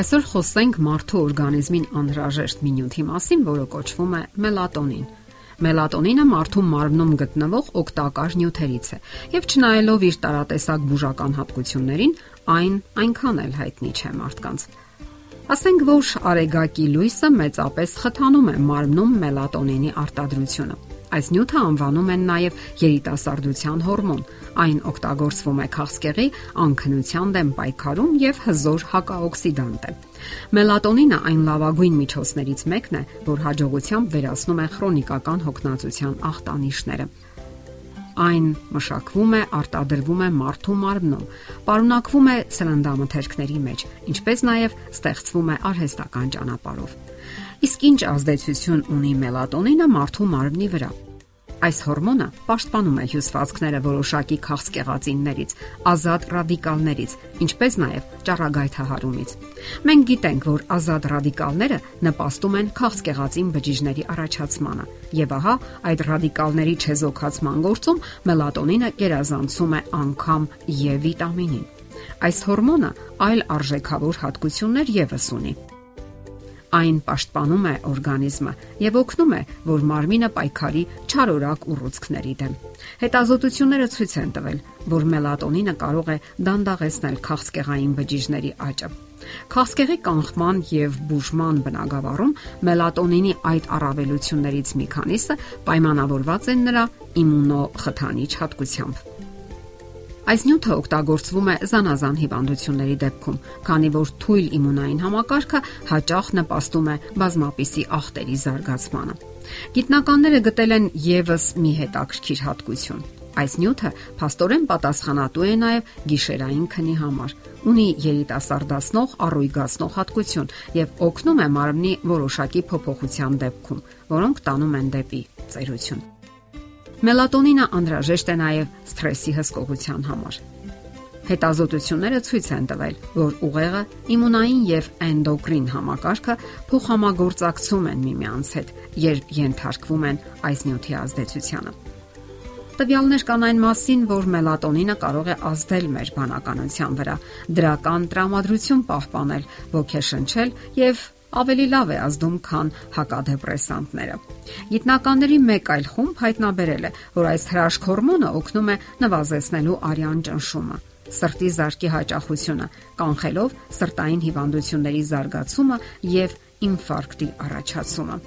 Այսօր խոսենք մարդու օրգանիզմին անհրաժեշտ մի նյութի մասին, որը կոչվում է մելատոնին։ Մելատոնինը մարդու մարմնում գտնվող օգտակար նյութերից է, եւ չնայելով իր տարատեսակ բուժական հատկություններին, այն այնքան էլ հայտնի չէ մարդկանց։ Ասենք որ արեգակի լույսը մեծապես խթանում է մարմնում մելատոնինի արտադրությունը։ Այս նյութը անվանում են նաև երիտասարդության հորմոն։ Այն օգտագործվում է քաղցկեղի անքնության դեմ պայքարում եւ հզոր հակաօքսիդանտ է։ Մելատոնինը այն լավագույն միջոցներից մեկն է, որ հաջողությամբ վերացնում է քրոնիկական հոգնածության ախտանիշները այն մշակվում է, արտադրվում է մարդու մարմնում, պարունակվում է սննդամթերքների մեջ, ինչպես նաև ստեղծվում է արհեստական ճանապարհով։ Իսկ ինչ ազդեցություն ունի մելատոնինը մարդու մարմնի վրա։ Այս հորմոնը պաշտպանում է հյուսվածքները որոշակի քաղցկեղածիններից, ազատ ռադիկալներից, ինչպես նաև ճառագայթահարումից։ Մենք գիտենք, որ ազատ ռադիկալները նպաստում են քաղցկեղածին բջիջների առաջացմանը, եւ ահա այդ ռադիկալների չեզոքացման գործում մելատոնինը գերազանցում է անգամ E վիտամինին։ Այս հորմոնը այլ արժեքավոր հատկություններ եւս ունի այն պաշտպանում է օրգանիզմը եւ օգնում է, որ մարմինը պայքարի չարորակ ուռուցքների դեմ։ Հետազոտությունները ցույց են տվել, որ մելատոնինը կարող է դանդաղեցնել քաղցկեղային բջիջների աճը։ Քաղցկեղի կանխման եւ բուժման բնագավառում մելատոնինի այդ առավելություններից մի քանիսը պայմանավորված են նրա իմունոխթանիչ հատկությամբ։ Այս նյութը օգտագործվում է զանազան հիվանդությունների դեպքում, քանի որ թույլ իմունային համակարգը հաճախ նպաստում է բազմապիսի ախտերի զարգացմանը։ Գիտնականները գտել են եւս մի հետաքրքիր հատկություն։ Այս նյութը փաստորեն պատասխանատու է նաև գիշերային քնի համար։ Ունի երիտասարդացնող, առույգացնող հատկություն եւ օգնում է մարմնի որոշակի փոփոխության դեպքում, որոնք տանում են դեպի ծերություն։ Մելատոնինը անհրաժեշտ է նաև սթրեսի հսկողության համար։ Հետազոտությունները ցույց են տվել, որ ուղեղը, իմունային եւ էնդոկրին համակարգը փոխհամագործակցում են միմյանց հետ, երբ ենթարկվում են այս նյութի ազդեցությանը։ Տվյալներ կան այն մասին, որ մելատոնինը կարող է ազդել մեր բանականության վրա, դրական տրամադրություն պահպանել, ոգեշնչել եւ ավելի լավ է ազդում, քան հակադեպրեսանտները։ Գիտնականների մեկ այլ խումբ հայտնաբերել է, որ այս հրաշք հորմոնը օգնում է նվազեցնելու արյան ճնշումը, սրտի զարկի հաճախությունը, կանխելով սրտային հիվանդությունների զարգացումը եւ ինֆարկտի առաջացումը։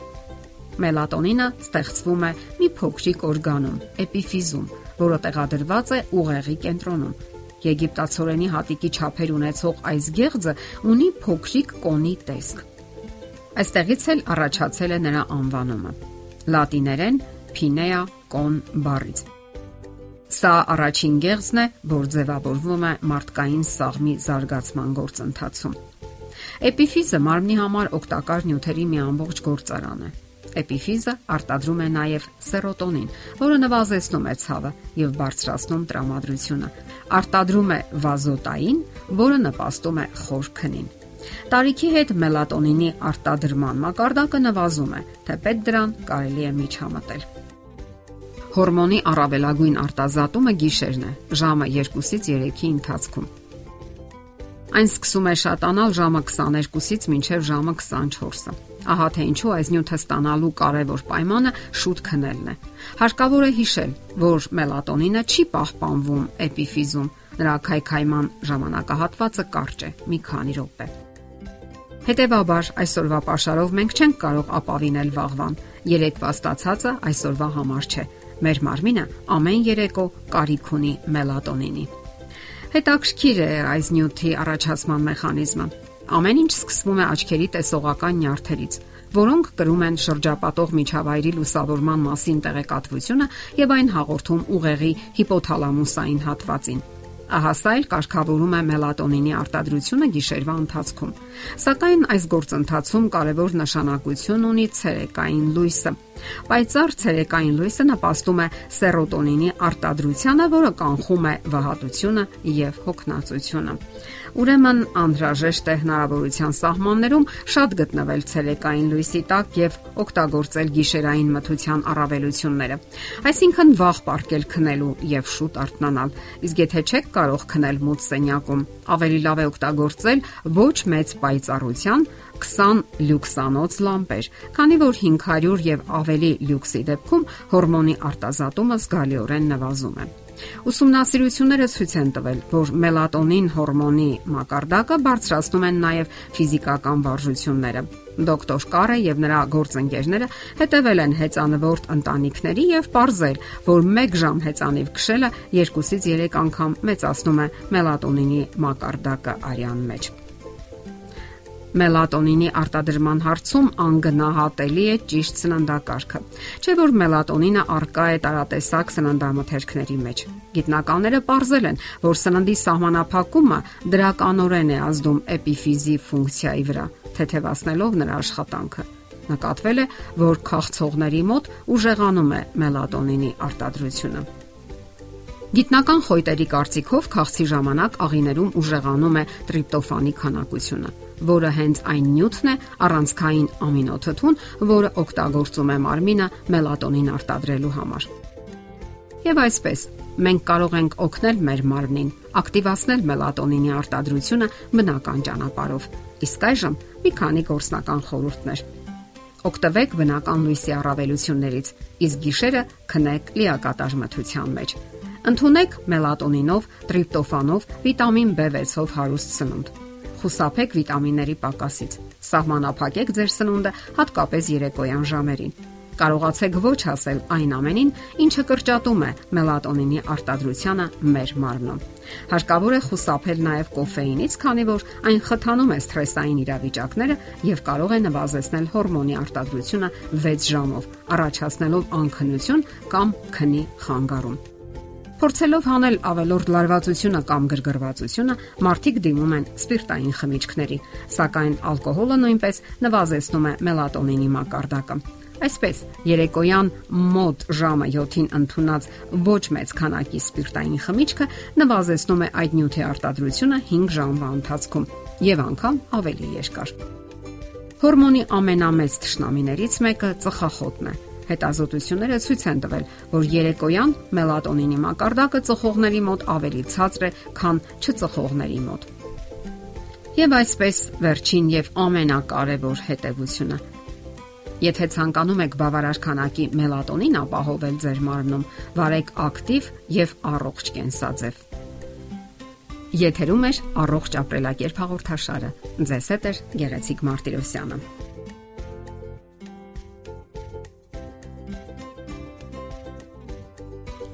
Մելատոնինը ստեղծվում է մի փոքրիկ օրգանում՝ էպիֆիզում, որը տեղադրված է ուղեղի կենտրոնում։ Եգիպտացորենի հատիկի չափեր ունեցող այս գեղձը ունի փոքրիկ կոնի տեսք։ Այստեղից էլ առաջացել է նրա անվանումը։ Լատիներեն Pinea con բառից։ Սա առաջին գեղձն է, որ ձևավորվում է մարդկային սաղմի զարգացման գործընթացում։ Էպիֆիզը մարմնի համար օգտակար նյութերի մի ամբողջ գործարան է։ Էպիֆիզը արտադրում է նաև սերոտոնին, որը նվազեցնում է ցավը եւ բարձրացնում տրամադրությունը։ Արտադրում է վազոտային, որը նպաստում է խոր քնին։ Տարիքի հետ մելատոնինի արտադրման մակարդակը նվազում է, թեպետ դրան կարելի է միջամտել։ Հորմոնի առավելագույն արտազատումը գիշերն է, ժամը 2-ից 3-ի ընթացքում։ Այն սկսում է շատանալ ժամը 22-ից մինչև ժամը 24-ը։ Ահա թե ինչու այս նյութը ստանալու կարևոր պայմանը շուտ քնելն է։ Հարկավոր է հիշել, որ մելատոնինը չի պահպանվում էպիֆիզում, նրա քայքայման ժամանակահատվածը կարճ է՝ մի քանի րոպե։ Հետևաբար այսօրվա ապաշարով մենք չենք կարող ապավինել վաղվան։ Երեկվա ստացածը այսօրվա համար չէ։ Մեր մարմինը ամեն երեկո կարիք ունի մելատոնինի։ Հետաքրքիր է այս նյութի առաջացման մեխանիզմը։ Ամեն ինչ սկսվում է աչքերի տեսողական նյարդերից, որոնք կրում են շրջապատող միջավայրի լուսավորման մասին տեղեկատվությունը եւ այն հաղորդում ուղեղի հիպոթալամուսային հատվածին։ Ահա սա էլ կարգավորում է մելատոնինի արտադրությունը գիշերվա ընթացքում։ Սակայն այս գործընթացում կարևոր նշանակություն ունի ցերեկային լույսը։ Պայծառ ցերեկային լույսը նպաստում է սերոտոնինի արտադրությանը, որը կանխում է վհատությունը եւ հոգնածությունը։ ուրեմն անհրաժեշտ է հնարավորության սահմաններում շատ գտնվել ցերեկային լույսի տակ եւ օգտագործել գիշերային մթության առավելությունները։ Այսինքն վաղ պարկել քնելու եւ շուտ արթնանալ։ Իսկ եթե չեք կարող քնել մութ սենյակում, ավելի լավ է օգտագործել ոչ մեծ պայծառության 20 լյուքսանոց լամպեր, քանի որ 500 եւ ավելի լյուքսի դեպքում հորմոնի արտազատումը զգալիորեն նվազում է։ Ուսումնասիրությունները ցույց են տվել, որ մելատոնին հորմոնի մակարդակը բարձրացնում են նաև ֆիզիկական վարժությունները։ Դոկտոր Կարը եւ նրա գործընկերները հետևել են հեծանվորդ ընտանիքների եւ ողրզել, որ 1 ժամ հեծանիվ քշելը 2-ից 3 անգամ մեծացնում է մելատոնինի մակարդակը արյան մեջ մելատոնինի արտադրման հարցում անգնահատելի է ճիշտ սննդակարգը։ Չէ որ մելատոնինը արկա է տարատեսակ սննդամթերքների մեջ։ Գիտնականները ողրզել են, որ սննդի սահմանափակումը դրականորեն է ազդում էպիֆիզի ֆունկցիայի վրա, թեթևացնելով նրա աշխատանքը։ Նկատվել է, որ քաղցողների մոտ ուժեղանում է մելատոնինի արտադրությունը։ Գիտնական խոյտերի կարծիքով քաղցի ժամանակ աղիներում ուժեղանում է տրիպտոֆանի քանակությունը, որը հենց այն նյութն է առանցքային ամինոթթուն, որը օգտագործում է մարմինը մելատոնին արտադրելու համար։ Եվ այսպես, մենք կարող ենք օգնել մեր մարմնին ակտիվացնել մելատոնինի արտադրությունը բնական ճանապարհով։ Իսկ այժմ մի քանի գործնական խորհուրդներ։ Օգտվեք բնական լույսի առավելություններից, իսկ գիշերը քնեք լիակատար մթության մեջ Ընթունեք մելատոնինով, տրիպտոֆանով, վիտամին B6-ով հարուստ սնունդ։ Խուսափեք վիտամինների պակասից։ Սահմանափակեք ձեր սնունդը հատկապես երեկոյան ժամերին։ Կարողացեք ոչ ասել այն ամենին, ինչը կրճատում է մելատոնինի արտադրությանը մեր մարմնում։ Հարկավոր է խուսափել նաև կոֆեինից, քանի որ այն խթանում է սթրեսային իրավիճակները եւ կարող է նվազեցնել հորմոնի արտադրությունը 6 ժամով, առաջացնելով անքնություն կամ քնի խանգարում։ Փորձելով հանել ավելորդ լարվածությունը կամ գրգռվածությունը, մարդիկ դիմում են սպիրտային խմիչքների, սակայն ալկոհոլը նույնպես նվազեցնում է մելատոնինի մակարդակը։ Այսպես, երեկոյան մոտ ժամը 7-ին ընդունած ոչ մեծ քանակի սպիրտային խմիչքը նվազեցնում է այդ նյութի արտադրությունը 5 ժամվա ընթացքում եւ անգամ ավելի երկար։ Հորմոնի ամենամեծ թշնամիներից մեկը ծխախոտն է Հետազոտությունները ցույց են տվել, որ երեկոյան մելատոնինի մակարդակը ծխողների մոտ ավելի ցածր է, քան չծխողների մոտ։ Եվ այսպես վերջին եւ ամենակարևոր հետևությունը. Եթե ցանկանում եք բավարար քանակի մելատոնին ապահովել ձեր մարմնում, վարեք ակտիվ եւ առողջ կենսաձև։ Եթերում է առողջ ապրելակերպ հաղորդաշարը։ Ձեզ հետ է Գեղեցիկ Մարտիրոսյանը։